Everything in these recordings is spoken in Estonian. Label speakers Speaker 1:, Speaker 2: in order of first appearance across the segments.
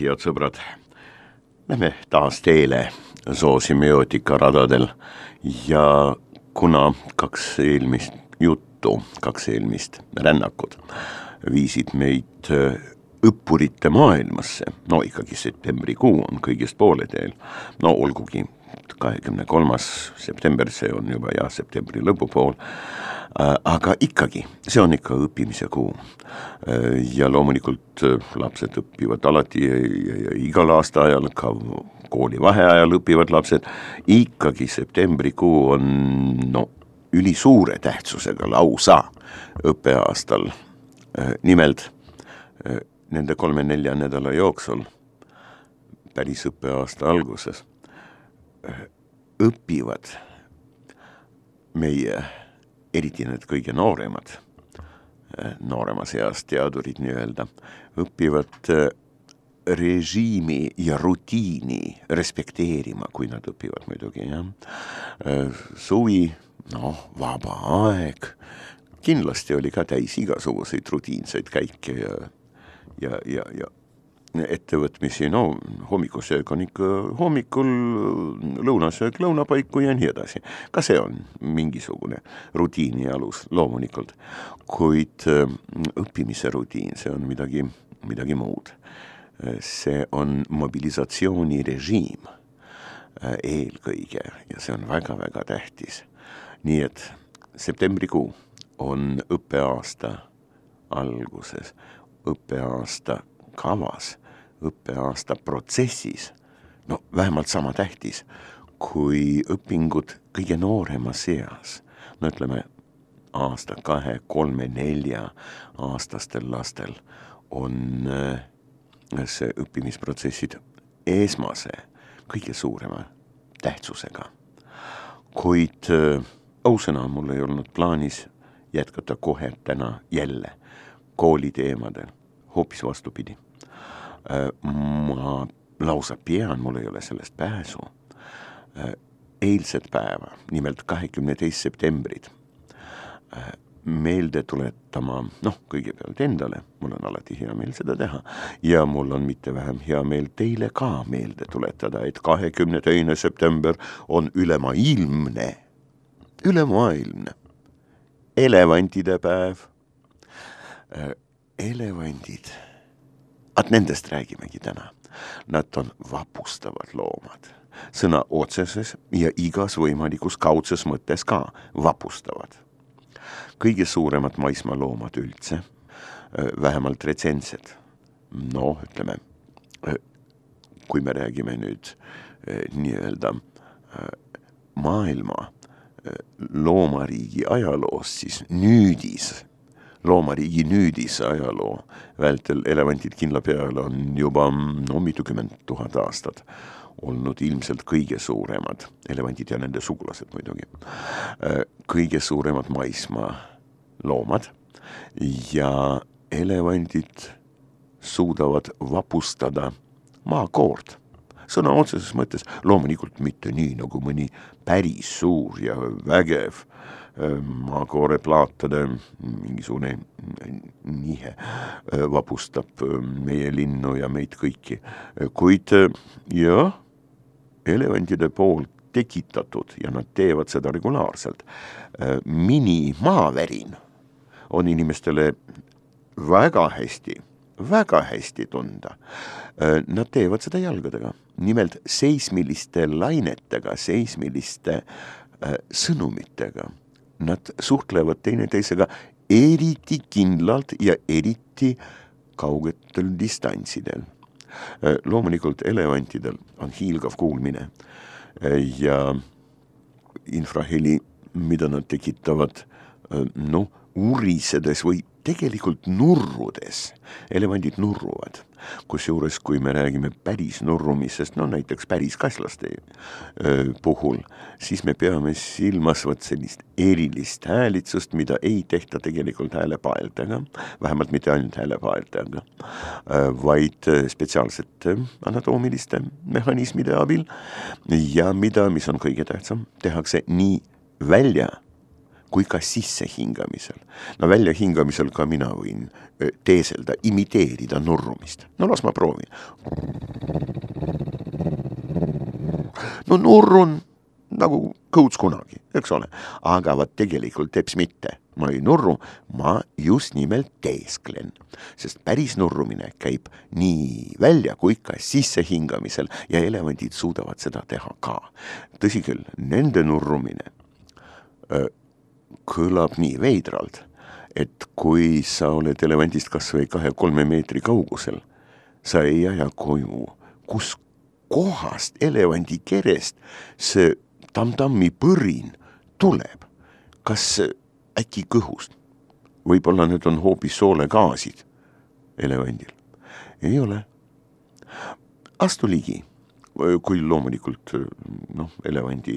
Speaker 1: head sõbrad! Lähme taas teele soosimiootika radadel ja kuna kaks eelmist juttu, kaks eelmist rännakut viisid meid äh, õppurite maailmasse, no ikkagi septembrikuu on kõigest poole teel, no olgugi kahekümne kolmas september, see on juba jah, septembri lõpupool, aga ikkagi, see on ikka õppimise kuu. Äh, ja loomulikult äh, lapsed õpivad alati ja, ja, ja igal aastaajal, ka koolivaheajal õpivad lapsed, ikkagi septembrikuu on no ülisuure tähtsusega lausa õppeaastal. nimelt nende kolme-nelja nädala jooksul päris õppeaasta alguses õpivad meie, eriti need kõige nooremad, nooremas eas teadurid nii-öelda, õpivad äh, režiimi ja rutiini respekteerima, kui nad õpivad muidugi, jah. Äh, suvi, noh, vaba aeg, kindlasti oli ka täis igasuguseid rutiinseid käike ja, ja, ja, ja ettevõtmisi, no hommikusöök on ikka hommikul, lõunasöök lõunapaiku ja nii edasi. ka see on mingisugune rutiini alus loomulikult, kuid äh, õppimise rutiin, see on midagi, midagi muud. see on mobilisatsioonirežiim äh, eelkõige ja see on väga-väga tähtis. nii et septembrikuu on õppeaasta alguses, õppeaasta kavas õppeaasta protsessis no vähemalt sama tähtis kui õpingud kõige nooremas eas. no ütleme, aasta, kahe, kolme, nelja aastastel lastel on äh, see õppimisprotsessid esmase, kõige suurema tähtsusega. kuid äh, ausõna, mul ei olnud plaanis jätkata kohe täna jälle kooliteemadel, hoopis vastupidi ma lausa pean, mul ei ole sellest pääsu, äh, eilset päeva, nimelt kahekümne teist septembrit, äh, meelde tuletama, noh, kõigepealt endale, mul on alati hea meel seda teha, ja mul on mitte vähem hea meel teile ka meelde tuletada, et kahekümne teine september on ülemaailmne, ülemaailmne. Elevantide päev. elevandid vaat nendest räägimegi täna. Nad on vapustavad loomad, sõna otseses ja igas võimalikus kaudses mõttes ka vapustavad. kõige suuremad maismaaloomad üldse, vähemalt retsentsed, noh, ütleme, kui me räägime nüüd nii-öelda maailma loomariigi ajaloost, siis nüüdis loomariigi nüüdise ajaloo. Vältel elevandid kindla peal on juba no mitukümmend tuhat aastat olnud ilmselt kõige suuremad, elevandid ja nende sugulased muidugi, äh, kõige suuremad maismaa loomad. Ja elevandid suudavad vapustada maakoort sõna otseses mõttes, loomulikult mitte nii nagu mõni päris suur ja vägev maakooreplaatade mingisugune nihe vapustab meie linnu ja meid kõiki, kuid jah, elevantide poolt tekitatud ja nad teevad seda regulaarselt, minimaavärin on inimestele väga hästi, väga hästi tunda. Nad teevad seda jalgadega, nimelt seismiliste lainetega, seismiliste sõnumitega nad suhtlevad teineteisega eriti kindlalt ja eriti kaugetel distantsidel. Äh, loomulikult elevantidel on hiilgav kuulmine äh, ja infraheli, mida nad tekitavad äh, noh, urisedes või tegelikult nurrudes, elevandid nurruvad. Kusjuures, kui me räägime päris nurrumisest, no näiteks päris kaslaste puhul, siis me peame silmas vot sellist erilist häälitsust, mida ei tehta tegelikult häälepaeldega, vähemalt mitte ainult häälepaeldega, vaid spetsiaalsete anatoomiliste mehhanismide abil. Ja mida, mis on kõige tähtsam, tehakse nii välja kui ka sissehingamisel. no väljahingamisel ka mina võin teeselda, imiteerida nurrumist. no las ma proovin. no nurrun nagu kõuts kunagi, eks ole, aga vot tegelikult teps mitte, ma ei nurru, ma just nimelt teesklen, sest päris nurrumine käib nii välja kui ka sissehingamisel ja elevandid suudavad seda teha ka. tõsi küll, nende nurrumine kõlab nii veidralt, et kui sa oled elevandist kas või kahe-kolme meetri kaugusel, sa ei aja koju, kus kohast elevandi kerest see tamm-tammi põrin tuleb, kas äkki kõhust? võib-olla need on hoopis soolekaasid elevandil. ei ole. astu ligi, kui loomulikult noh, elevandi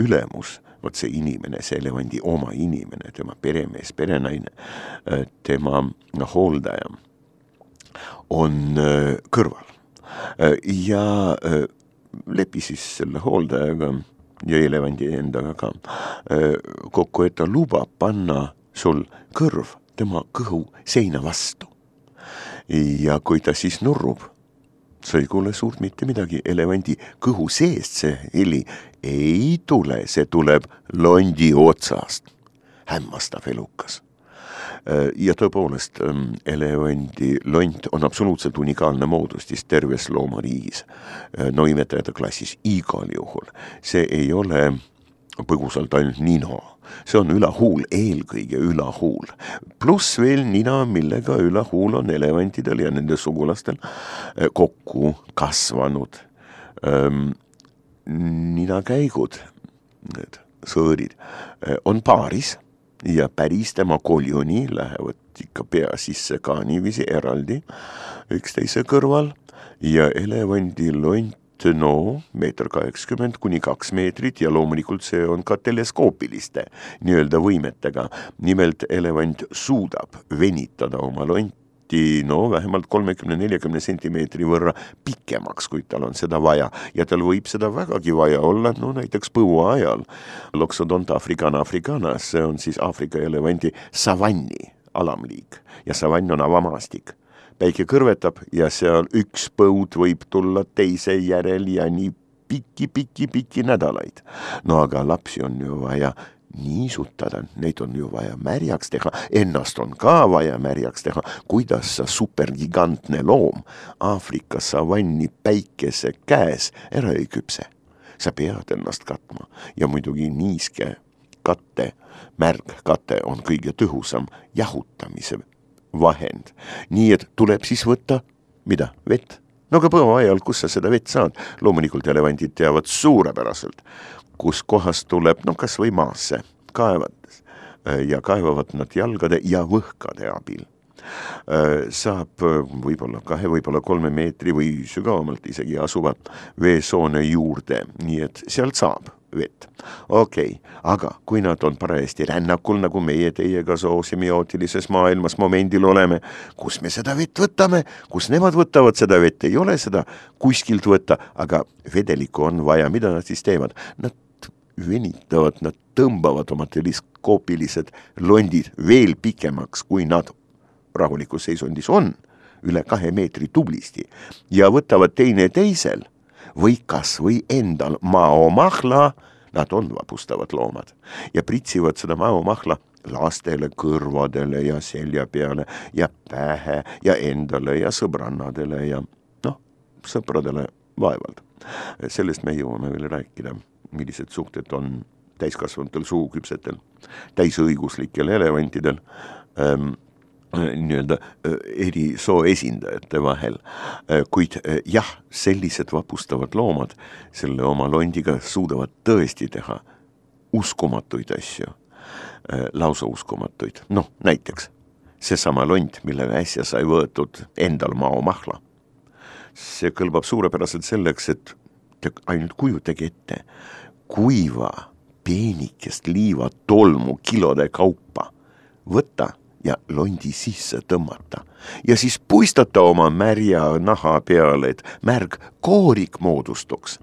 Speaker 1: ülemus, vot see inimene, see elevandi oma inimene, tema peremees, perenaine, tema hooldaja on kõrval ja lepi siis selle hooldajaga ja elevandi endaga ka kokku, et ta lubab panna sul kõrv tema kõhu seina vastu. ja kui ta siis nurrub, kuule suurt mitte midagi, elevandi kõhu seest see heli ei tule, see tuleb londi otsast. hämmastav elukas Äh, ja tõepoolest, ähm, elevandi lont on absoluutselt unikaalne moodustis terves loomariigis, äh, no imetajate klassis igal juhul. see ei ole põgusalt ainult nino, see on ülahuul, eelkõige ülahuul. pluss veel nina, millega ülahuul on elevantidel ja nende sugulastel äh, kokku kasvanud. Ähm, ninakäigud, need sõõrid, on paaris ja päris tema koljuni lähevad ikka pea sisse ka niiviisi eraldi üksteise kõrval ja elevandi lont no meeter kaheksakümmend kuni kaks meetrit ja loomulikult see on ka teleskoopiliste nii-öelda võimetega. nimelt elevant suudab venitada oma lonti no vähemalt kolmekümne, neljakümne sentimeetri võrra pikemaks, kui tal on seda vaja ja tal võib seda vägagi vaja olla, no näiteks põua ajal. Loxodont africana africanas, see on siis Aafrika elevandi savanni alamliik ja savann on avamaastik päike kõrvetab ja seal üks põud võib tulla teise järel ja nii pikki-pikki-pikki nädalaid. no aga lapsi on ju vaja niisutada, neid on ju vaja märjaks teha, ennast on ka vaja märjaks teha, kuidas sa supergigantne loom Aafrika savanni päikese käes ära ei küpse. sa pead ennast katma ja muidugi niiske katte, märgkate on kõige tõhusam jahutamise vahend. nii et tuleb siis võtta, mida, vett. No aga põua ajal, kus sa seda vett saad, loomulikult elevandid teavad suurepäraselt, kus kohast tuleb, no kas või maasse kaevates ja kaevavad nad jalgade ja võhkade abil. saab võib-olla kahe, võib-olla kolme meetri või sügavamalt isegi asuva veesoone juurde, nii et sealt saab vett. okei okay., aga kui nad on parajasti rännakul, nagu meie teiega zoosemiootilisses maailmas momendil oleme, kus me seda vett võtame, kus nemad võtavad seda vett, ei ole seda kuskilt võtta, aga vedelikku on vaja, mida nad siis teevad? Nad venitavad, nad tõmbavad oma teleskoopilised londid veel pikemaks, kui nad rahulikus seisundis on, üle kahe meetri tublisti, ja võtavad teineteisel või kas või endal maomahla, nad on vapustavad loomad, ja pritsivad seda maomahla lastele kõrvadele ja selja peale ja pähe ja endale ja sõbrannadele ja noh, sõpradele vaevalt. sellest me jõuame veel rääkida millised suhted on täiskasvanutel suuküpsetel, täisõiguslikel elevantidel ähm, nii-öelda äh, eri soo esindajate vahel. Äh, kuid äh, jah, sellised vapustavad loomad selle oma londiga suudavad tõesti teha uskumatuid asju, lausa uskumatuid, noh näiteks seesama lont, millega äsja sai võetud endal maomahla. see kõlbab suurepäraselt selleks, et te ainult kujutage ette, kuiva peenikest liivatolmu kilode kaupa võtta ja londi sisse tõmmata ja siis puistata oma märja naha peale, et märg koorik moodustuks.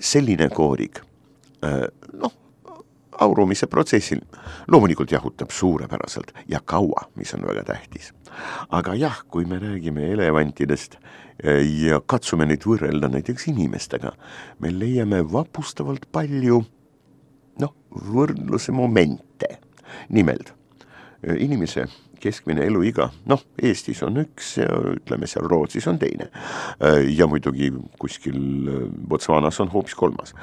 Speaker 1: selline koorik, noh, aurumise protsessil. loomulikult jahutab suurepäraselt ja kaua, mis on väga tähtis. aga jah, kui me räägime elevantidest ja katsume neid võrrelda näiteks inimestega, me leiame vapustavalt palju noh, võrdluse momente. nimelt inimese keskmine eluiga, noh, Eestis on üks ja ütleme seal Rootsis on teine. ja muidugi kuskil Botswanas on hoopis kolmas.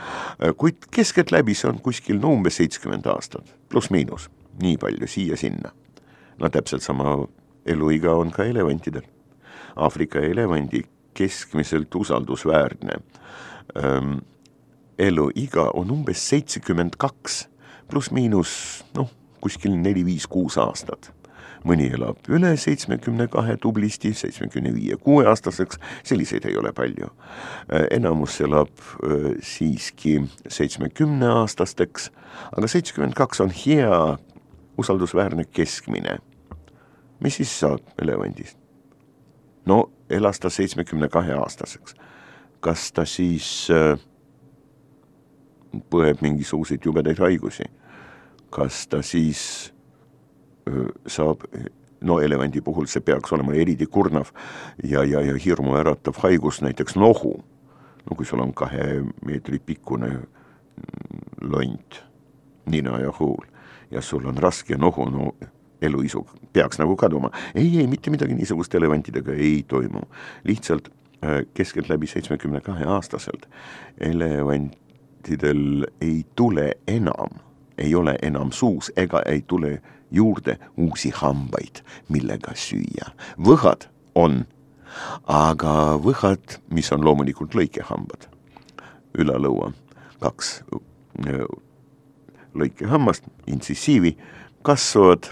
Speaker 1: kuid keskeltläbi see on kuskil no umbes seitsekümmend aastat, pluss-miinus, nii palju siia-sinna. no täpselt sama eluiga on ka elevantidel. Aafrika elevandi keskmiselt usaldusväärne ähm, eluiga on umbes seitsekümmend kaks, pluss-miinus noh, kuskil neli-viis-kuus aastat mõni elab üle seitsmekümne kahe tublisti, seitsmekümne viie, kuueaastaseks, selliseid ei ole palju. enamus elab siiski seitsmekümneaastasteks, aga seitsekümmend kaks on hea usaldusväärne keskmine. mis siis saab elevandist? no elas ta seitsmekümne kahe aastaseks. kas ta siis põeb mingisuguseid jubedaid haigusi? Kas ta siis saab, no elevandi puhul see peaks olema eriti kurnav ja, ja, ja hirmuäratav haigus, näiteks nohu. no kui sul on kahe meetri pikkune mm, lont, nina ja huul ja sul on raske nohu, no eluisu peaks nagu kaduma. ei, ei, mitte midagi niisugust elevantidega ei toimu. lihtsalt keskeltläbi seitsmekümne kahe aastaselt elevantidel ei tule enam, ei ole enam suus ega ei tule juurde uusi hambaid, millega süüa. võhad on, aga võhad, mis on loomulikult lõikehambad, ülalõua, kaks lõikehammast, intsissiivi, kasvavad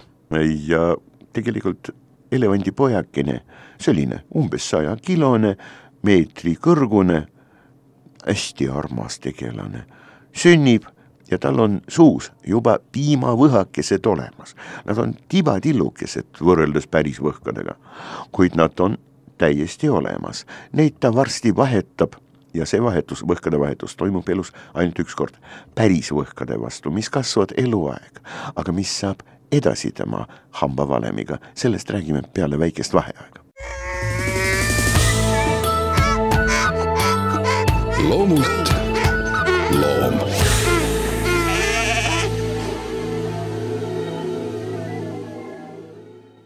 Speaker 1: ja tegelikult elevandipojakene, selline umbes sajakilone, meetri kõrgune, hästi armas tegelane, sünnib ja tal on suus juba piimavõhakesed olemas. Nad on tibatillukesed võrreldes päris võhkadega, kuid nad on täiesti olemas. Neid ta varsti vahetab ja see vahetus, võhkade vahetus toimub elus ainult üks kord. päris võhkade vastu, mis kasvavad eluaeg, aga mis saab edasi tema hambavalemiga, sellest räägime peale väikest vaheaega. loomult loom.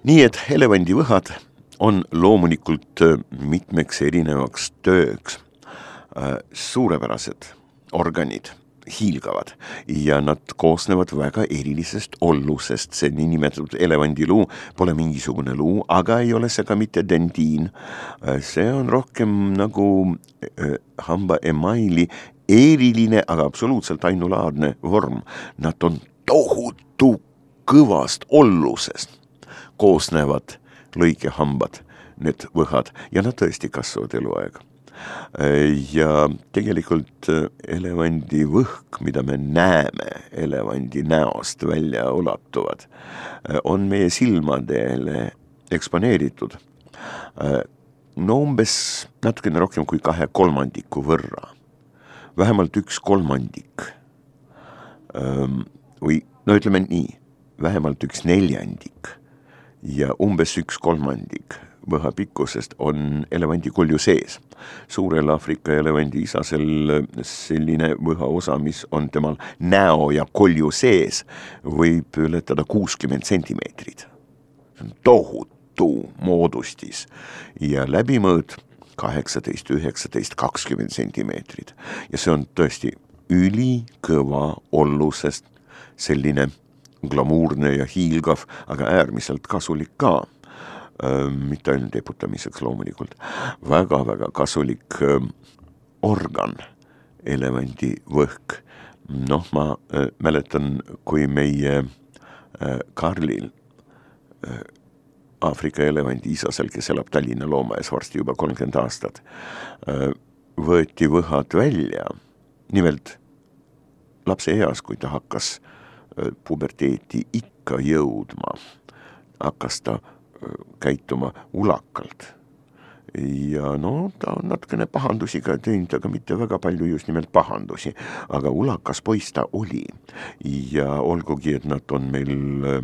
Speaker 1: Nii et elevandivõhad on loomulikult äh, mitmeks erinevaks tööks äh, suurepärased organid hiilgavad ja nad koosnevad väga erilisest ollusest, see niinimetatud elevandiluu pole mingisugune luu, aga ei ole see ka mitte dendiin. see on rohkem nagu äh, hamba emaili eriline, aga absoluutselt ainulaadne vorm. Nad on tohutu kõvast ollusest koosnevad lõikehambad, need võhad ja nad tõesti kasvavad eluaeg. Ja tegelikult äh, elevandi võhk, mida me näeme elevandi näost välja ulatuvad, äh, on meie silmadele eksponeeritud äh, no umbes natukene rohkem kui kahe kolmandiku võrra, vähemalt üks kolmandik või no ütleme nii, vähemalt üks neljandik ja umbes üks kolmandik võha pikkusest on elevandi kolju sees. suurel Aafrika elevandi isasel selline võhaosa, mis on temal näo ja kolju sees, võib ületada kuuskümmend sentimeetrit. see on tohutu moodustis ja läbimõõt kaheksateist, üheksateist, kakskümmend sentimeetrit ja see on tõesti ülikõva ollusest selline glamuurne ja hiilgav, aga äärmiselt kasulik ka. Mitte ainult eputamiseks loomulikult. Väga,, väga-väga kasulik organ, elevandivõhk. noh, ma äh, mäletan, kui meie äh, Karlil äh, Aafrika elevandi isasel, kes elab Tallinna loomaaias varsti juba kolmkümmend aastat, võeti võhad välja, nimelt lapse eas, kui ta hakkas puberteeti ikka jõudma, hakkas ta käituma ulakalt ja no ta on natukene pahandusi ka teinud, aga mitte väga palju just nimelt pahandusi. aga ulakas poiss ta oli ja olgugi, et nad on meil äh,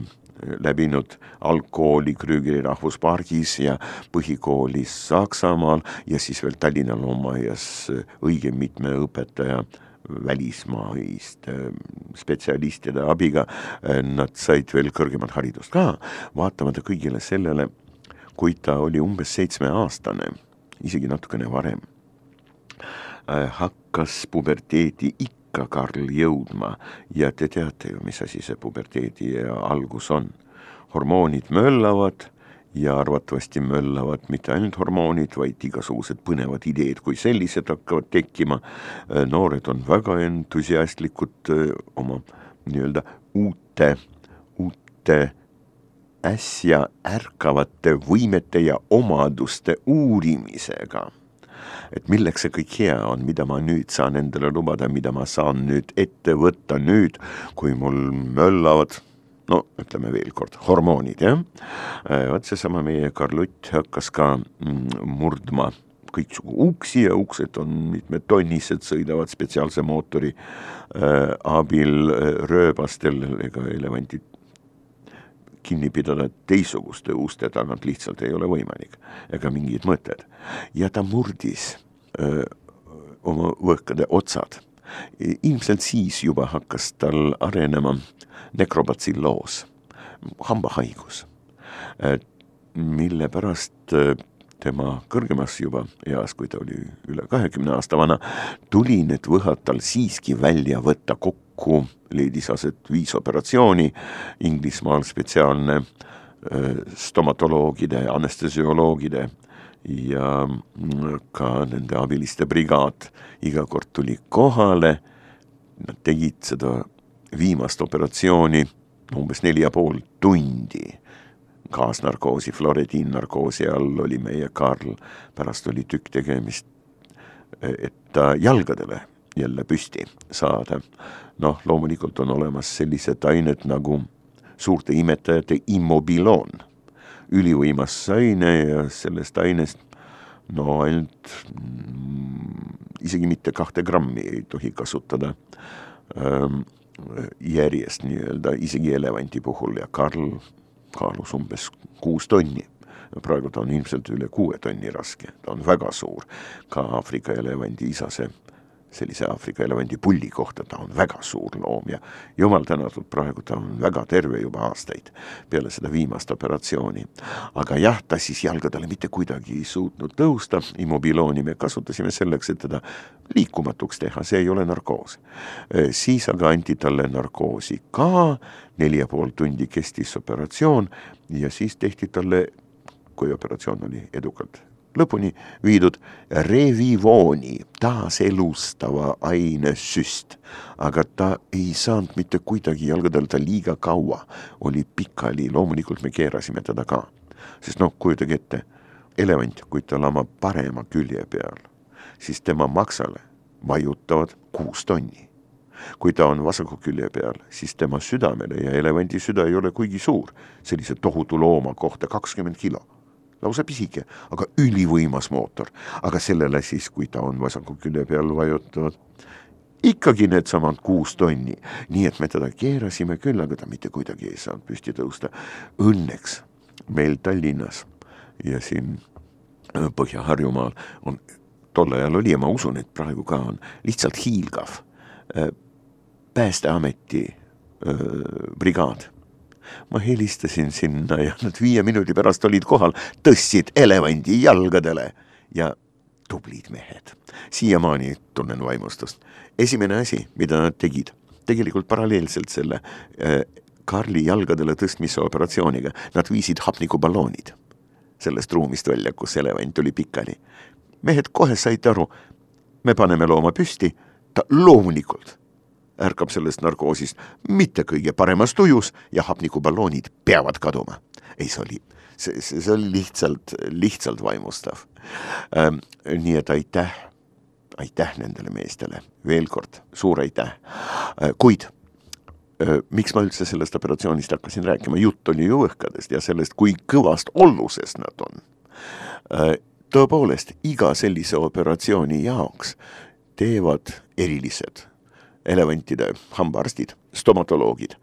Speaker 1: läbinud algkooli Krügeri rahvuspargis ja põhikoolis Saksamaal ja siis veel Tallinna loomaaias äh, õige mitme õpetaja välismaiste spetsialistide abiga, nad said veel kõrgemat haridust ka, vaatamata kõigile sellele kui ta oli umbes seitsmeaastane, isegi natukene varem, äh, hakkas puberteedi ikka Karl jõudma ja te teate ju, mis asi see puberteedi algus on. hormoonid möllavad ja arvatavasti möllavad mitte ainult hormoonid, vaid igasugused põnevad ideed kui sellised hakkavad tekkima. Äh, noored on väga entusiastlikud äh, oma nii-öelda uute, uute äsja ärkavate võimete ja omaduste uurimisega. et milleks see kõik hea on, mida ma nüüd saan endale lubada, mida ma saan nüüd ette võtta nüüd, kui mul möllavad no ütleme veel kord, hormoonid, jah. vot seesama meie Karl-Utt hakkas ka mm, murdma kõiksugu uksi ja uksed on mitmetonnised, sõidavad spetsiaalse mootori äh, abil äh, rööbastel ega elevantid kinni pidada teistsuguste uste tagant lihtsalt ei ole võimalik ega mingid mõtted. ja ta murdis öö, oma võhkade otsad. Ilmselt siis juba hakkas tal arenema nekrobatsilloos, hambahaigus, mille pärast tema kõrgemas juba eas, kui ta oli üle kahekümne aasta vana, tuli need võhad tal siiski välja võtta kokku leidis aset viis operatsiooni, Inglismaal spetsiaalne äh, stomatoloogide, anestesioloogide ja mm, ka nende abiliste brigaad iga kord tuli kohale, nad tegid seda viimast operatsiooni umbes neli ja pool tundi. Kaasnarkoosi, florediinnarkoosi all oli meie Karl, pärast oli tükk tegemist, et ta jalgadele jälle püsti saada. Noh, loomulikult on olemas sellised ained nagu suurte imetajate immobiloon, ülivõimas aine ja sellest ainest no ainult mm, isegi mitte kahte grammi ei tohi kasutada. Ähm, järjest nii-öelda, isegi elevanti puhul ja Karl kaalus umbes kuus tonni. praegu ta on ilmselt üle kuue tonni raske, ta on väga suur, ka Aafrika elevandi isase sellise Aafrika elevandi pulli kohta, ta on väga suur loom ja jumal tänatud, praegu ta on väga terve juba aastaid peale seda viimast operatsiooni. aga jah, ta siis jalgadele mitte kuidagi ei suutnud tõusta, immobilooni me kasutasime selleks, et teda liikumatuks teha, see ei ole narkoos. siis aga anti talle narkoosi ka, neli ja pool tundi kestis operatsioon ja siis tehti talle, kui operatsioon oli edukalt lõpuni viidud revivooni, taaselustava aine süst. aga ta ei saanud mitte kuidagi jalgadel, ta liiga kaua. Oli pikali, loomulikult me keerasime teda ka. sest noh, kujutage ette, elevant, kui ta lamab parema külje peal, siis tema maksale vajutavad kuus tonni. Kui ta on vasaku külje peal, siis tema südamele ja elevandi süda ei ole kuigi suur, sellise tohutu looma kohta kakskümmend kilo lausa pisike, aga ülivõimas mootor. aga sellele siis, kui ta on vasaku külje peal vajutanud, ikkagi needsamad kuus tonni, nii et me teda keerasime küll, aga ta mitte kuidagi ei saanud püsti tõusta. Õnneks meil Tallinnas ja siin äh, Põhja-Harjumaal on, tol ajal oli ja ma usun, et praegu ka on, lihtsalt hiilgav äh, päästeameti äh, brigaad ma helistasin sinna ja nad viie minuti pärast olid kohal, tõstsid elevandi jalgadele ja tublid mehed. siiamaani tunnen vaimustust. esimene asi, mida nad tegid, tegelikult paralleelselt selle äh, Karli jalgadele tõstmise operatsiooniga, nad viisid hapnikuballoonid sellest ruumist välja, kus elevant oli pikali. mehed kohe said aru, me paneme looma püsti, ta loomulikult ärkab sellest narkoosist mitte kõige paremas tujus ja hapnikuballoonid peavad kaduma. ei, see oli, see, see, see oli lihtsalt, lihtsalt vaimustav ähm,. nii et aitäh, aitäh nendele meestele, veel kord suur aitäh äh,, kuid äh, miks ma üldse sellest operatsioonist hakkasin rääkima, jutt oli ju õhkadest ja sellest, kui kõvast ollusest nad on äh,. tõepoolest, iga sellise operatsiooni jaoks teevad erilised elevantide hambaarstid, stomatoloogid,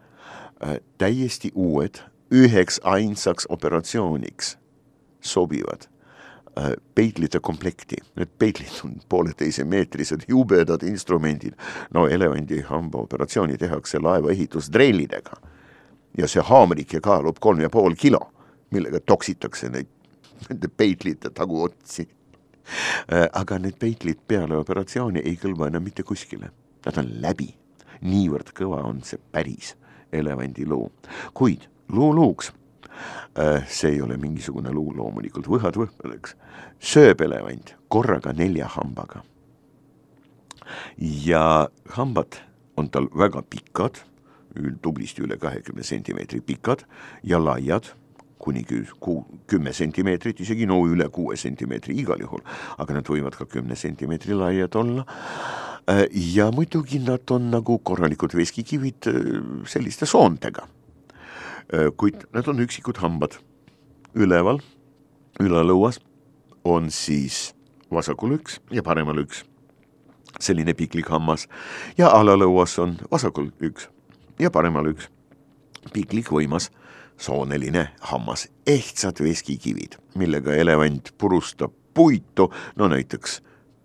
Speaker 1: äh, täiesti uued, üheks ainsaks operatsiooniks sobivad äh, peitlite komplekti. Need peitlid on pooleteisemeetrised jubedad instrumendid. no elevandi hambaoperatsiooni tehakse laevaehitusdrellidega ja see haamrike kaalub kolm ja pool kilo, millega toksitakse neid, nende peitlite taguotsi. Äh, aga need peitlid peale operatsiooni ei kõlba enam mitte kuskile, nad on läbi. niivõrd kõva on see päris elevandiluu, kuid luuluuks äh, see ei ole mingisugune luu loomulikult, võhad võhmadeks, sööb elevant korraga nelja hambaga. ja hambad on tal väga pikad tublisti üle kahekümne sentimeetri pikad ja laiad, kuni kümme sentimeetrit, isegi no üle kuue sentimeetri igal juhul, aga nad võivad ka kümne sentimeetri laiad olla. Äh, ja muidugi nad on nagu korralikud veskikivid äh, selliste soontega. Äh, kuid nad on üksikud hambad. üleval, ülalõuas on siis vasakul üks ja paremal üks. Selline piklik hammas. Ja alalõuas on vasakul üks ja paremal üks. Piklik võimas sooneline hammas, ehtsad veskikivid, millega elevant purustab puitu, no näiteks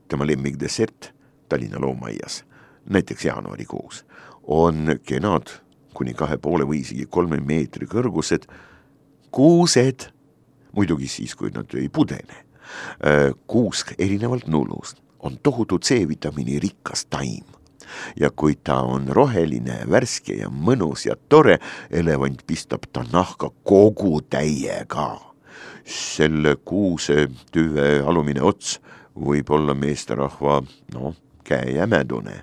Speaker 1: tema lemmikdessert Tallinna loomaaias, näiteks jaanuarikuus, on kenad kuni kahe poole või isegi kolme meetri kõrgused kuused, muidugi siis, kui nad ei pudene. kuusk erinevalt nullust on tohutu C-vitamiini rikas taim ja kui ta on roheline, värske ja mõnus ja tore, elevant pistab ta nahka kogu täiega. selle kuuse tüve alumine ots võib olla meesterahva, noh, käejämedune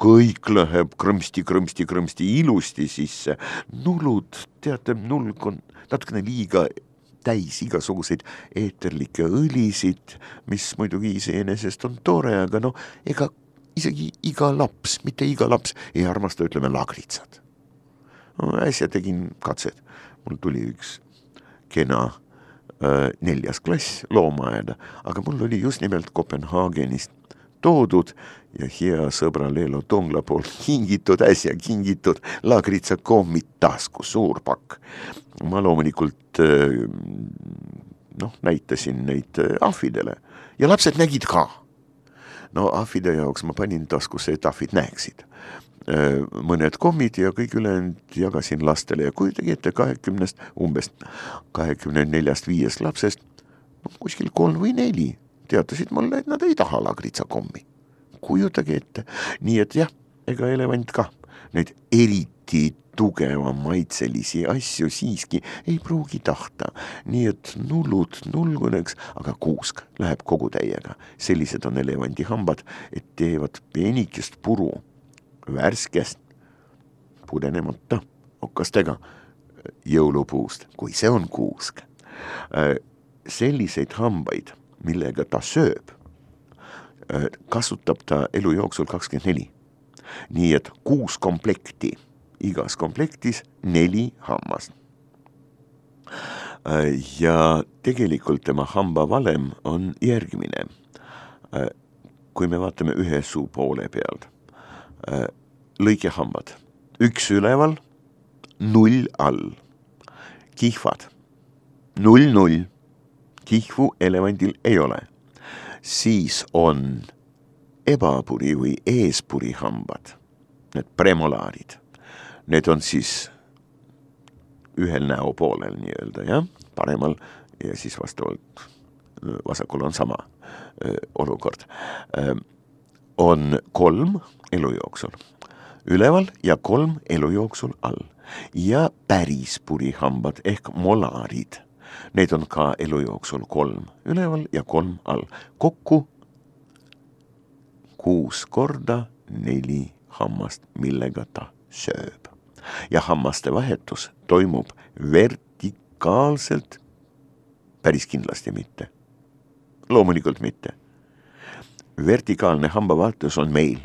Speaker 1: kõik läheb krõmsti, krõmsti, krõmsti ilusti sisse. nullud, teate, nulg on natukene liiga täis igasuguseid eeterlikke õlisid, mis muidugi iseenesest on tore, aga noh, ega isegi iga laps, mitte iga laps ei armasta, ütleme, lagritsat no,. äsja tegin katset, mul tuli üks kena äh, neljas klass loomaaeda, aga mul oli just nimelt Kopenhaagenist toodud ja hea sõbra Leelo Tongla poolt kingitud, äsja kingitud laagritsakommid taskus, suur pakk. ma loomulikult äh, noh, näitasin neid äh, ahvidele ja lapsed nägid ka no ahvide jaoks ma panin taskusse, et ahvid näeksid. Äh, mõned kommid ja kõik ülejäänud jagasin lastele ja kujutage ette, kahekümnest, umbes kahekümne neljast, viiest lapsest kuskil kolm või neli teatasid mulle, et nad ei taha lagritsakommi. kujutage ette, nii et jah, ega elevant ka neid eriti tugeva maitselisi asju siiski ei pruugi tahta. nii et nullud nulguneks, aga kuusk läheb kogu täiega. sellised on elevandi hambad, et teevad peenikest puru värskest, pudenemata okastega jõulupuust, kui see on kuusk. selliseid hambaid, millega ta sööb, kasutab ta elu jooksul kakskümmend neli. nii et kuus komplekti. Igas komplektis neli hammast. ja tegelikult tema hambavalem on järgmine. kui me vaatame ühe suu poole pealt, lõikehambad, üks üleval, null all, kihvad, null, null, kihvu elevandil ei ole, siis on ebapuri või eespuri hambad, need premolaarid need on siis ühel näopoolel nii-öelda jah, paremal ja siis vastavalt vasakul on sama öö, olukord. on kolm elu jooksul üleval ja kolm elu jooksul all ja päris purihambad ehk molaarid. Need on ka elu jooksul kolm üleval ja kolm all, kokku kuus korda neli hammast, millega ta sööb ja hammaste vahetus toimub vertikaalselt, päris kindlasti mitte. loomulikult mitte. vertikaalne hambavahetus on meil,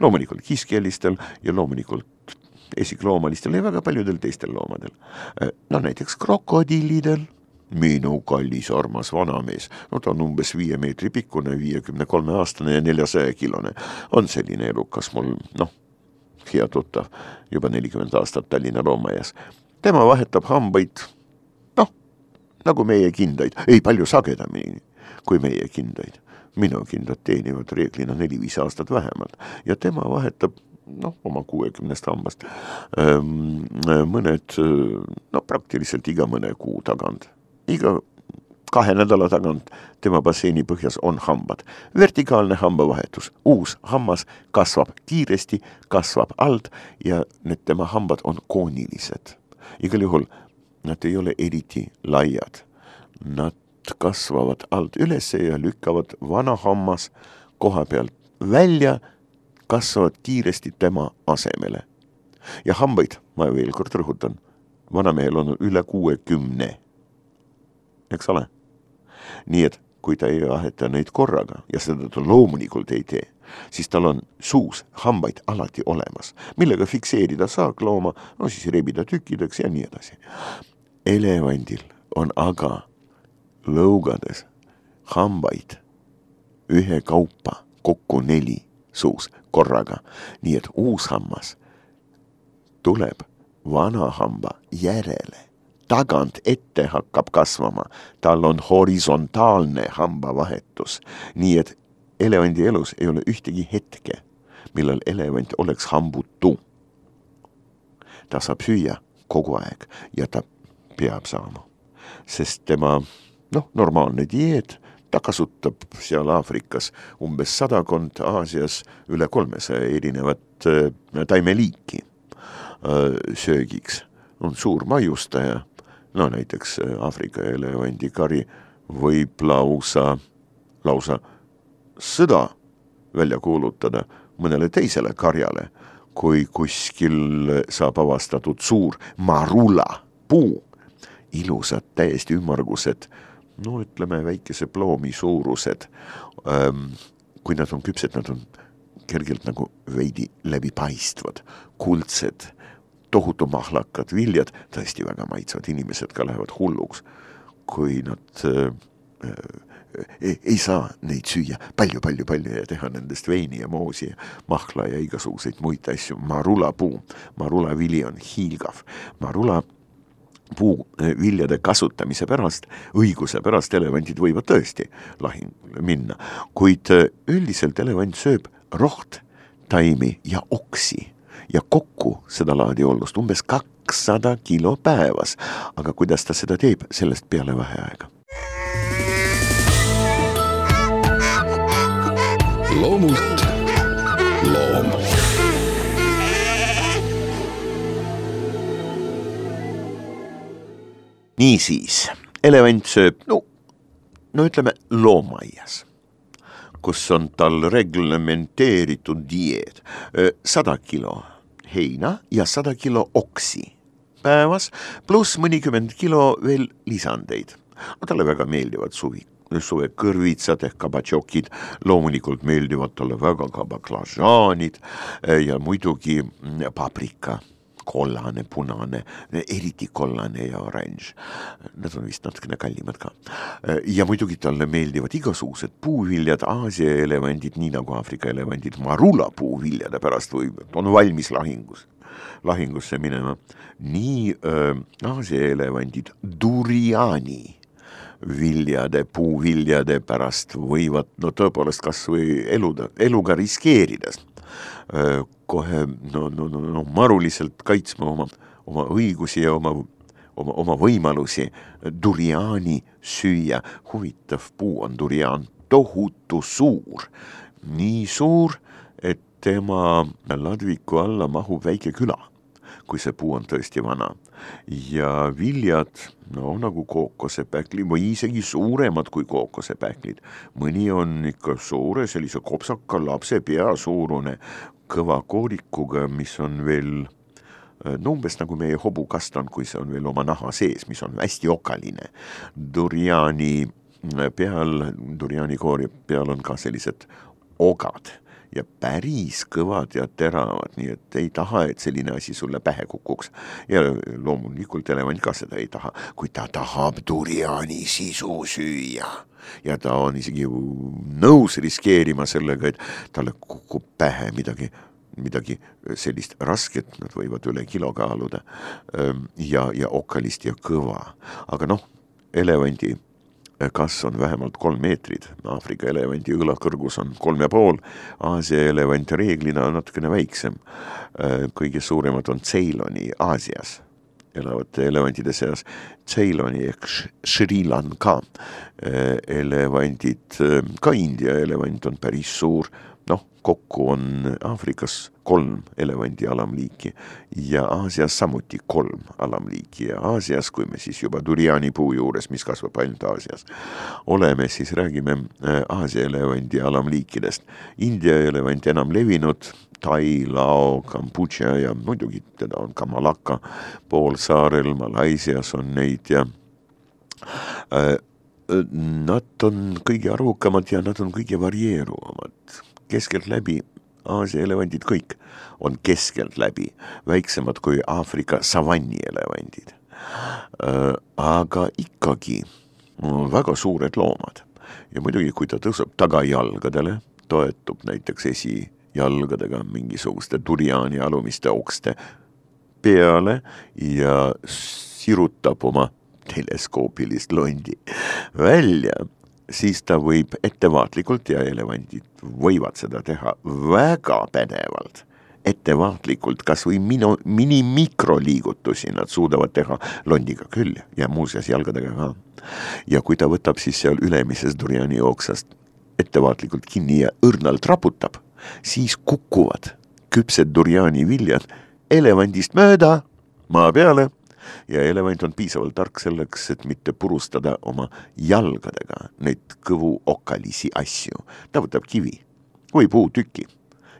Speaker 1: loomulikult kiskjalistel ja loomulikult esikloomalistel ja väga paljudel teistel loomadel. no näiteks krokodillidel, minu kallis armas vanamees, no ta on umbes viie meetri pikkune, viiekümne kolme aastane ja neljasaja kilone, on selline elukas mul, noh, hea tuttav, juba nelikümmend aastat Tallinna loomaaias. tema vahetab hambaid, noh, nagu meie kindaid, ei palju sagedamini kui meie kindaid. minu kindad teenivad reeglina neli-viis aastat vähemalt ja tema vahetab noh, oma kuuekümnest hambast mõned, no praktiliselt iga mõne kuu tagant iga kahe nädala tagant tema basseini põhjas on hambad. vertikaalne hambavahetus, uus hammas kasvab kiiresti, kasvab alt ja need tema hambad on koonilised. igal juhul nad ei ole eriti laiad. Nad kasvavad alt üles ja lükkavad vana hammas koha pealt välja, kasvavad kiiresti tema asemele. ja hambaid, ma veel kord rõhutan, vanamehel on üle kuuekümne eks ole. nii et kui ta ei vaheta neid korraga ja seda ta loomulikult ei tee, siis tal on suus hambaid alati olemas, millega fikseerida saaklooma, no siis rebida tükkideks ja nii edasi. elevandil on aga lõugades hambaid ühekaupa kokku neli suus korraga, nii et uus hammas tuleb vana hamba järele. Tagant ette hakkab kasvama, tal on horisontaalne hambavahetus, nii et elevandi elus ei ole ühtegi hetke, millal elevant oleks hambutu. ta saab süüa kogu aeg ja ta peab saama, sest tema noh, normaalne dieet, ta kasutab seal Aafrikas umbes sadakond, Aasias üle kolmesaja erinevat äh, taimeliiki äh, söögiks. On suur maiustaja. No näiteks äh, Aafrika elevandikari võib lausa, lausa sõda välja kuulutada mõnele teisele karjale, kui kuskil saab avastatud suur marula puu, ilusad, täiesti ümmargused, no ütleme, väikese ploomi suurused. kui nad on küpsed, nad on kergelt nagu veidi läbipaistvad, kuldsed tohutu mahlakad viljad, tõesti väga maitsvad, inimesed ka lähevad hulluks, kui nad äh, ei, ei saa neid süüa palju-palju-palju ja teha nendest veini ja moosi ja mahla ja igasuguseid muid asju. marulapuu, marulavili on hiilgav, marula puuviljade kasutamise pärast, õiguse pärast elevandid võivad tõesti lahingule minna, kuid üldiselt elevant sööb roht, taimi ja oksi ja kokku sedalaadi ollust umbes kakssada kilo päevas. aga kuidas ta seda teeb, sellest peale vaheaega. loomult loom. Niisiis, elevant sööb, no, no ütleme loomaaias kus on tal reglementeeritud dieet sada kilo heina ja sada kilo oksi päevas, pluss mõnikümmend kilo veel lisandeid. talle väga meeldivad suvi, suvekõrvitsad ehk kabatšokid, loomulikult meeldivad talle väga ka baklažaanid ja muidugi mm, paprika kollane, punane, eriti kollane ja oranž. Need on vist natukene kallimad ka. ja muidugi talle meeldivad igasugused puuviljad, Aasia elevandid, nii nagu Aafrika elevandid, marula puuviljade pärast või on valmis lahingus, lahingusse minema. nii äh, Aasia elevandid, duriani viljade, puuviljade pärast võivad no tõepoolest kas või eluda, eluga riskeerides kohe no, no, no, no maruliselt kaitsma oma, oma õigusi ja oma, oma, oma võimalusi duriaani süüa. huvitav puu on duriaan, tohutu suur, nii suur, et tema ladviku alla mahub väike küla kui see puu on tõesti vana. ja viljad, no nagu kookosepähkli või isegi suuremad kui kookosepähklid. mõni on ikka suure sellise kopsaka lapse pea suurune, kõva koorikuga, mis on veel no umbes nagu meie hobukastan, kui see on veel oma naha sees, mis on hästi okaline. Duriani peal, duriani koori peal on ka sellised ogad ja päris kõvad ja teravad, nii et ei taha, et selline asi sulle pähe kukuks. ja loomulikult elevant ka seda ei taha, kuid ta tahab duriani sisu süüa ja ta on isegi nõus riskeerima sellega, et talle kukub pähe midagi midagi sellist rasket, nad võivad üle kilo kaaluda ja, ja okkalist ja kõva. aga noh, elevandi kasv on vähemalt kolm meetrit, Aafrika elevandi õla kõrgus on kolm ja pool, Aasia elevant reeglina on natukene väiksem. Äh, kõige suuremad on Ceyloni Aasias elavate elevantide seas, Ceyloni ehk Sri Lanka äh, elevandid, äh, ka India elevant on päris suur. Kokku on Aafrikas kolm elevandi alamliiki ja Aasias samuti kolm alamliiki. Ja Aasias, kui me siis juba duriani puu juures, mis kasvab ainult Aasias, oleme, siis räägime äh, Aasia elevandi alamliikidest. India elevant enam levinud, Tai, Lao, Kambodža ja muidugi teda on ka Malakka poolsaarel, Malaisias on neid ja äh, Nad on kõige arvukamad ja nad on kõige varieeruvamad keskeltläbi Aasia elevandid kõik on keskeltläbi väiksemad kui Aafrika savannielevandid. Äh, aga ikkagi väga suured loomad ja muidugi, kui ta tõuseb tagajalgadele, toetub näiteks esijalgadega mingisuguste turjaani alumiste okste peale ja sirutab oma teleskoopilist londi välja siis ta võib ettevaatlikult ja elevandid võivad seda teha väga pädevalt, ettevaatlikult, kas või minu, mini-mikroliigutusi nad suudavad teha londiga küll ja muuseas jalgadega ka. ja kui ta võtab siis seal ülemises Duriani oksast ettevaatlikult kinni ja õrnalt raputab, siis kukuvad küpsed Duriani viljad elevandist mööda maa peale ja elevant on piisavalt tark selleks, et mitte purustada oma jalgadega neid kõvu okkalisi asju. ta võtab kivi või puutüki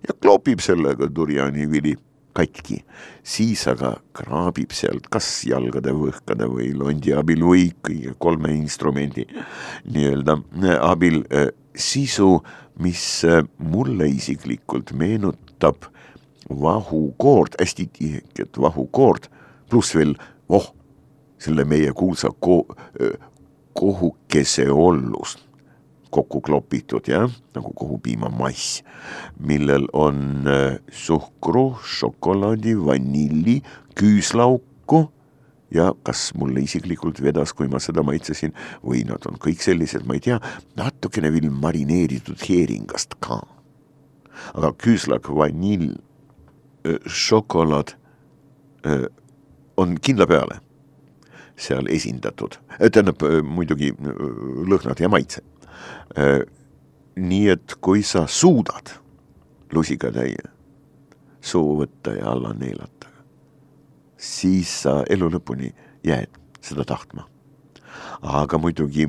Speaker 1: ja kloopib sellega turjani vili katki, siis aga kraabib sealt kas jalgade võhkade või londi abil või kõige kolme instrumendi nii-öelda abil äh, sisu, mis äh, mulle isiklikult meenutab vahukoort, hästi tihedat vahukoort, pluss veel oh, selle meie kuulsa ko-, kohukese ollust kokku klopitud, jah, nagu kohupiimamass, millel on suhkru, šokolaadi, vanilli, küüslauku ja kas mulle isiklikult vedas, kui ma seda maitsesin, või nad on kõik sellised, ma ei tea, natukene veel marineeritud heeringast ka. aga küüslak, vanill, šokolaad on kindla peale seal esindatud, tähendab muidugi lõhnad ja maitse. nii et kui sa suudad lusikatäie suu võtta ja alla neelata, siis sa elu lõpuni jääd seda tahtma. aga muidugi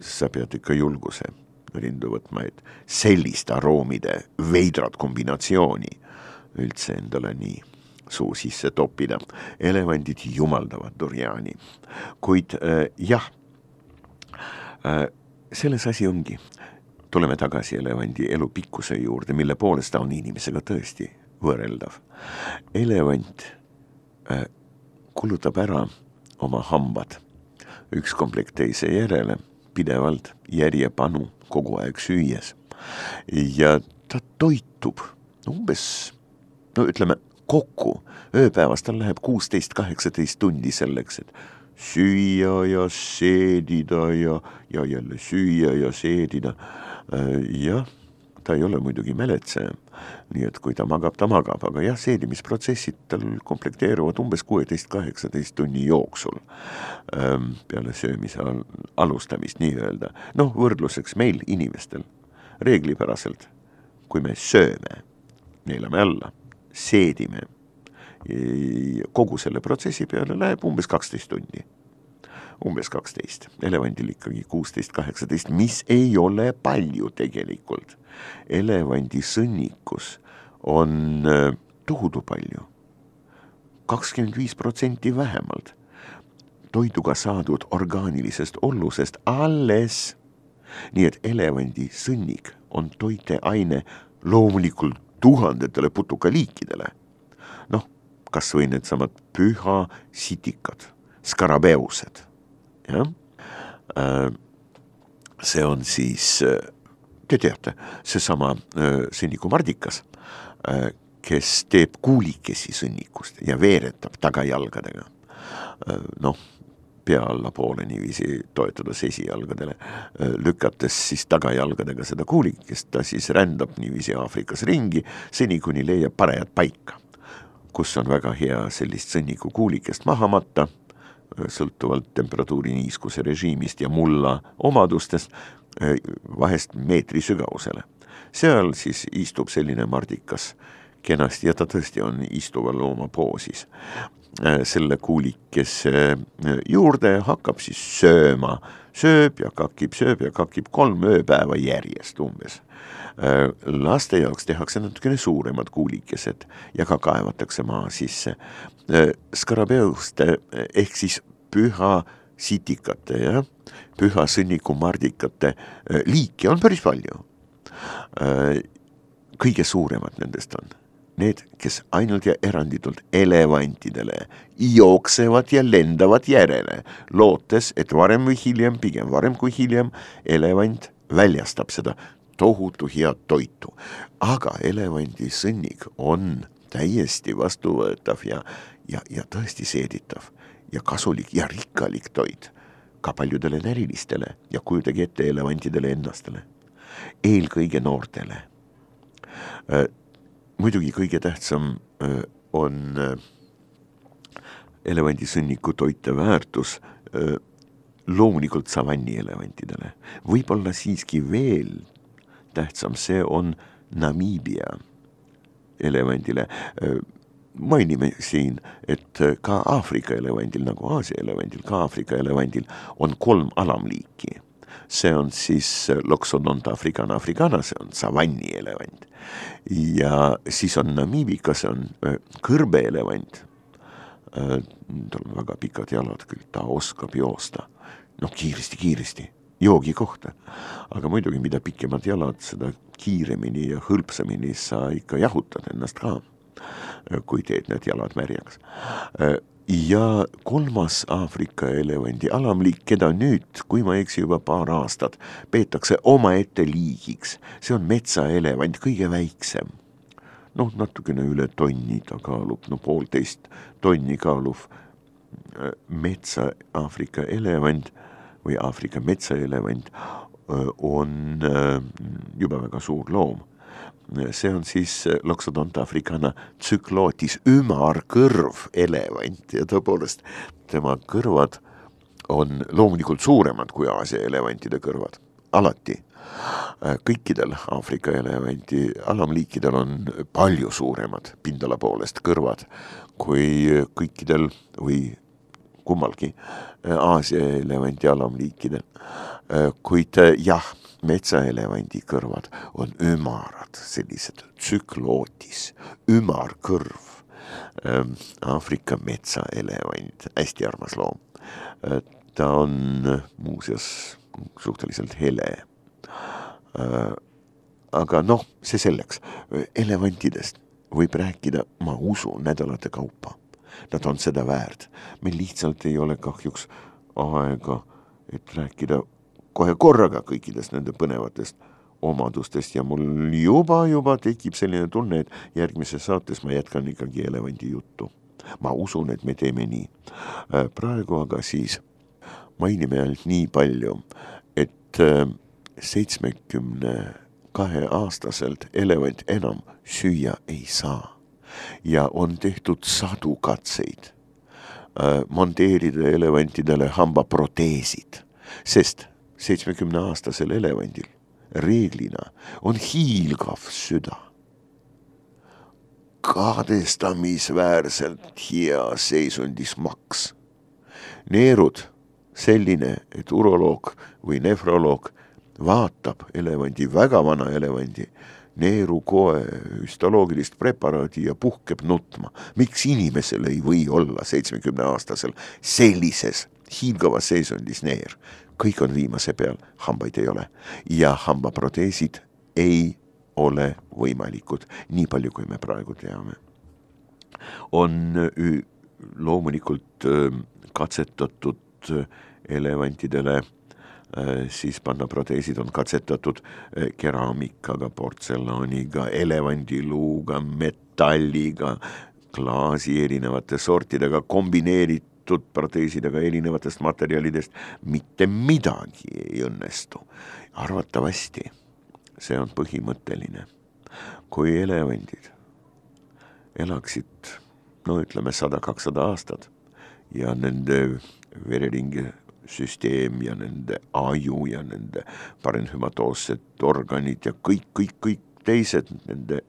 Speaker 1: sa pead ikka julguse rindu võtma, et sellist aroomide veidrat kombinatsiooni üldse endale nii suu sisse toppida. elevandid jumaldavad durjaani. kuid äh, jah äh,, selles asi ongi. tuleme tagasi elevandi elu pikkuse juurde, mille poolest ta on inimesega tõesti võrreldav. elevant kulutab ära oma hambad üks komplekt teise järele, pidevalt järjepanu, kogu aeg süües. ja ta toitub umbes, no ütleme, kokku ööpäevas, tal läheb kuusteist, kaheksateist tundi selleks, et süüa ja seedida ja, ja jälle süüa ja seedida. Äh, jah, ta ei ole muidugi mäletseja, nii et kui ta magab, ta magab, aga jah, seedimisprotsessid tal komplekteeruvad umbes kuueteist, kaheksateist tunni jooksul ähm, peale söömise al alustamist nii-öelda. noh, võrdluseks meil, inimestel, reeglipäraselt, kui me sööme, neelame alla seedime. kogu selle protsessi peale läheb umbes kaksteist tundi. Umbes kaksteist, elevandil ikkagi kuusteist, kaheksateist, mis ei ole palju tegelikult. elevandi sõnnikus on äh, tohutu palju, kakskümmend viis protsenti vähemalt toiduga saadud orgaanilisest ollusest alles. nii et elevandi sõnnik on toiteaine loomulikult tuhandetele putukaliikidele. noh, kas või needsamad pühasitikad, skarabeused, jah. Äh, see on siis, äh, te teate, seesama sõnnikumardikas, kes teeb kuulikesi sõnnikust ja veeretab tagajalgadega. noh pea allapoole niiviisi toetudes esijalgadele, lükates siis tagajalgadega seda kuulikest, ta siis rändab niiviisi Aafrikas ringi, seni kuni leiab parajat paika, kus on väga hea sellist sõnnikukuulikest maha matta, sõltuvalt temperatuuri niiskuse režiimist ja mulla omadustest, vahest meetri sügavusele. seal siis istub selline mardikas kenasti ja ta tõesti on istuva looma poosis. Äh, selle kuulikese äh, juurde, hakkab siis sööma, sööb ja kakib, sööb ja kakib kolm ööpäeva järjest umbes. Äh, laste jaoks tehakse natukene suuremad kuulikesed ja ka kaevatakse maa sisse. Skarabeuste ehk siis püha sitikate ja püha sõnnikumardikate liike on päris palju. kõige suuremad nendest on need, kes ainult ja eranditult elevantidele jooksevad ja lendavad järele, lootes, et varem või hiljem, pigem varem kui hiljem, elevant väljastab seda tohutu head toitu. aga elevandi sõnnik on täiesti vastuvõetav ja, ja, ja tõesti seeditav ja kasulik ja rikkalik toit ka paljudele närilistele ja kujutage ette elevantidele ennastele, eelkõige noortele äh, muidugi kõige tähtsam on elevandisõnniku toiteväärtus loomulikult savannielevantidele, võib-olla siiski veel tähtsam, see on Namiibia elevandile. mainime siin, et ka Aafrika elevandil nagu Aasia elevandil, ka Aafrika elevandil on kolm alamliiki. see on siis Loxodonta africana africana, see on savannielevant ja siis on Namiibika, see on kõrbeelevant. tal on väga pikad jalad küll, ta oskab joosta, noh kiiresti-kiiresti, joogi kohta. aga muidugi, mida pikemad jalad, seda kiiremini ja hõlpsamini sa ikka jahutad ennast ka, kui teed need jalad märjaks ja kolmas Aafrika elevandi alamliik, keda nüüd, kui ma ei eksi, juba paar aastat peetakse omaette liigiks, see on metsaelevant, kõige väiksem. noh, natukene üle tonni ta kaalub, no poolteist tonni kaaluv äh, metsa Aafrika elevant või Aafrika metsaelevant on juba väga suur loom see on siis Loxodonta africana tsüklootis ümarkõrv elevant ja tõepoolest tema kõrvad on loomulikult suuremad kui Aasia elevantide kõrvad, alati. Kõikidel Aafrika elevanti alamliikidel on palju suuremad pindala poolest kõrvad kui kõikidel või kummalgi eh, Aasia elevanti alamliikidel. kuid jah metsaelevandi kõrvad on ümarad, sellised tsüklootis, ümar kõrv. Ähm, Aafrika metsaelevant, hästi armas loom. Äh, ta on muuseas suhteliselt hele. Äh, aga noh, see selleks, elevantidest võib rääkida, ma usun, nädalate kaupa. Nad on seda väärt, meil lihtsalt ei ole kahjuks aega, et rääkida kohe korraga kõikidest nende põnevatest omadustest ja mul juba, juba tekib selline tunne, et järgmises saates ma jätkan ikkagi elevandi juttu. ma usun, et me teeme nii. Äh, praegu aga siis mainime ainult nii palju, et äh, seitsmekümne kahe aastaselt elevant enam süüa ei saa ja on tehtud sadu katseid äh, monteerida elevantidele hambaproteesid, sest seitsmekümneaastasel elevandil reeglina on hiilgav süda. kadestamisväärselt hea seisundis maks. neerud selline, et uroloog või nefroloog vaatab elevandi, väga vana elevandi neerukoe hüstoloogilist preparaadi ja puhkeb nutma. miks inimesel ei või olla seitsmekümneaastasel sellises hiilgavas seisundis neer? kõik on viimase peal, hambaid ei ole ja hambaproteesid ei ole võimalikud, nii palju, kui me praegu teame. on loomulikult katsetatud elevantidele siis panna proteesid on katsetatud keraamikaga, portselaniga, elevandiluuga, metalliga, klaasi erinevate sortidega, kombineeritud proteesidega erinevatest materjalidest, mitte midagi ei õnnestu. arvatavasti see on põhimõtteline. kui elevandid elaksid no ütleme sada, kakssada aastat ja nende vereringe süsteem ja nende aju ja nende parenhümatoossed organid ja kõik, kõik, kõik teised nende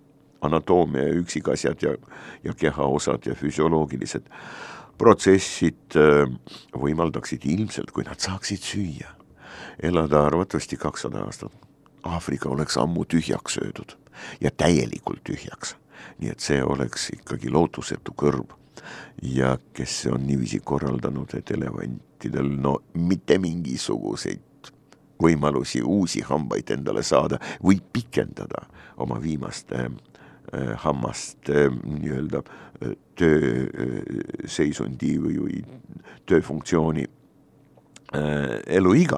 Speaker 1: anatoomia üksikasjad ja, ja kehaosad ja füsioloogilised protsessid äh, võimaldaksid ilmselt, kui nad saaksid süüa, elada arvatavasti kakssada aastat. Aafrika oleks ammu tühjaks söödud ja täielikult tühjaks. nii et see oleks ikkagi lootusetu kõrv. Ja kes on niiviisi korraldanud, et elevantidel no mitte mingisuguseid võimalusi uusi hambaid endale saada või pikendada oma viimaste Äh, hammast äh, nii-öelda äh, tööseisundi või, või tööfunktsiooni eluiga,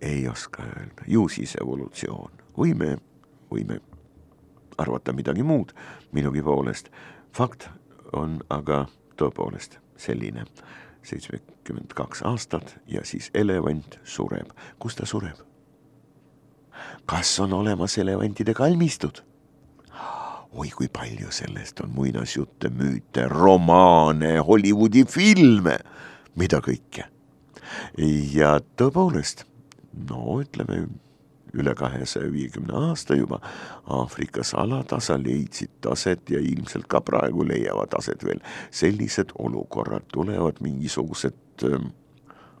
Speaker 1: ei oska öelda, ju siis evolutsioon, võime, võime arvata midagi muud minugi poolest. fakt on aga tõepoolest selline, seitsmekümmend kaks aastat ja siis elevant sureb. kus ta sureb? kas on olemas elevantide kalmistud? oi kui palju sellest on muinasjutte, müüte, romaane, Hollywoodi filme, mida kõike. ja tõepoolest, no ütleme üle kahesaja viiekümne aasta juba Aafrikas alatasa leidsid aset ja ilmselt ka praegu leiavad aset veel. Sellised olukorrad, tulevad mingisugused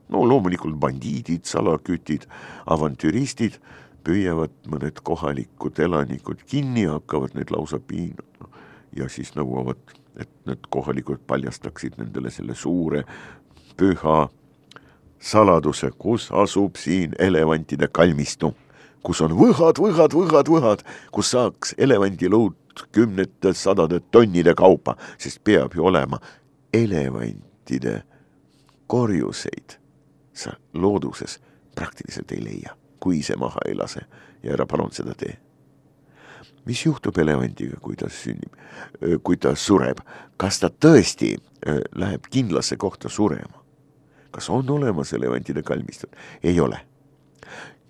Speaker 1: no loomulikult bandiidid, salakütid, avantüristid püüavad mõned kohalikud elanikud kinni, hakkavad neid lausa piinama. Ja siis nõuavad, et need kohalikud paljastaksid nendele selle suure püha saladuse, kus asub siin elevantide kalmistu, kus on võhad, võhad, võhad, võhad, kus saaks elevandiluud kümnete, sadade tonnide kaupa, sest peab ju olema elevantide korjuseid sa looduses praktiliselt ei leia kui ise maha ei lase ja ära palun seda tee. mis juhtub elevandiga, kui ta sünnib, kui ta sureb, kas ta tõesti läheb kindlasse kohta surema? kas on olemas elevantide kalmistud? ei ole.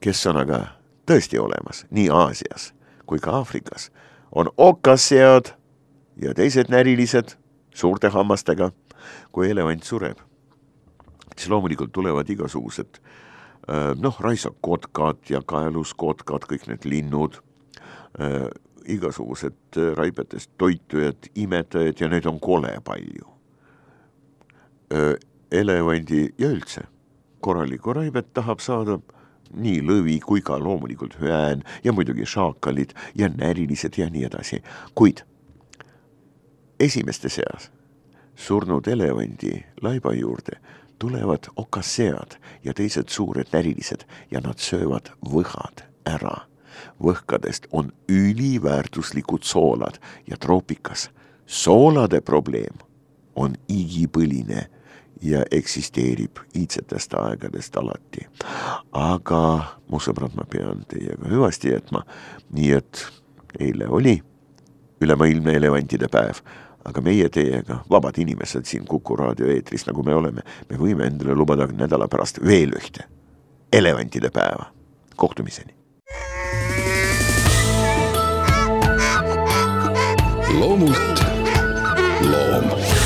Speaker 1: kes on aga tõesti olemas nii Aasias kui ka Aafrikas, on okassead ja teised närilised suurte hammastega. kui elevant sureb, siis loomulikult tulevad igasugused äh, noh, raisakotkad ja kaeluskotkad, kõik need linnud, äh, igasugused äh, raibetest toitujad, imetajad ja neid on kole palju. elevandi ja üldse korralikku raibet tahab saada nii lõvi kui ka loomulikult hüään ja muidugi šaakalid ja närilised ja nii edasi, kuid esimeste seas surnud elevandi laiba juurde tulevad okassead ja teised suured närilised ja nad söövad võhad ära. võhkadest on üliväärtuslikud soolad ja troopikas soolade probleem on igipõline ja eksisteerib iidsetest aegadest alati. aga mu sõbrad, ma pean teiega hüvasti jätma, nii et eile oli ülemaailmne elevantide päev aga meie teiega, vabad inimesed siin Kuku raadio eetris, nagu me oleme, me võime endale lubada nädala pärast veel ühte elevantide päeva. kohtumiseni. loomult loom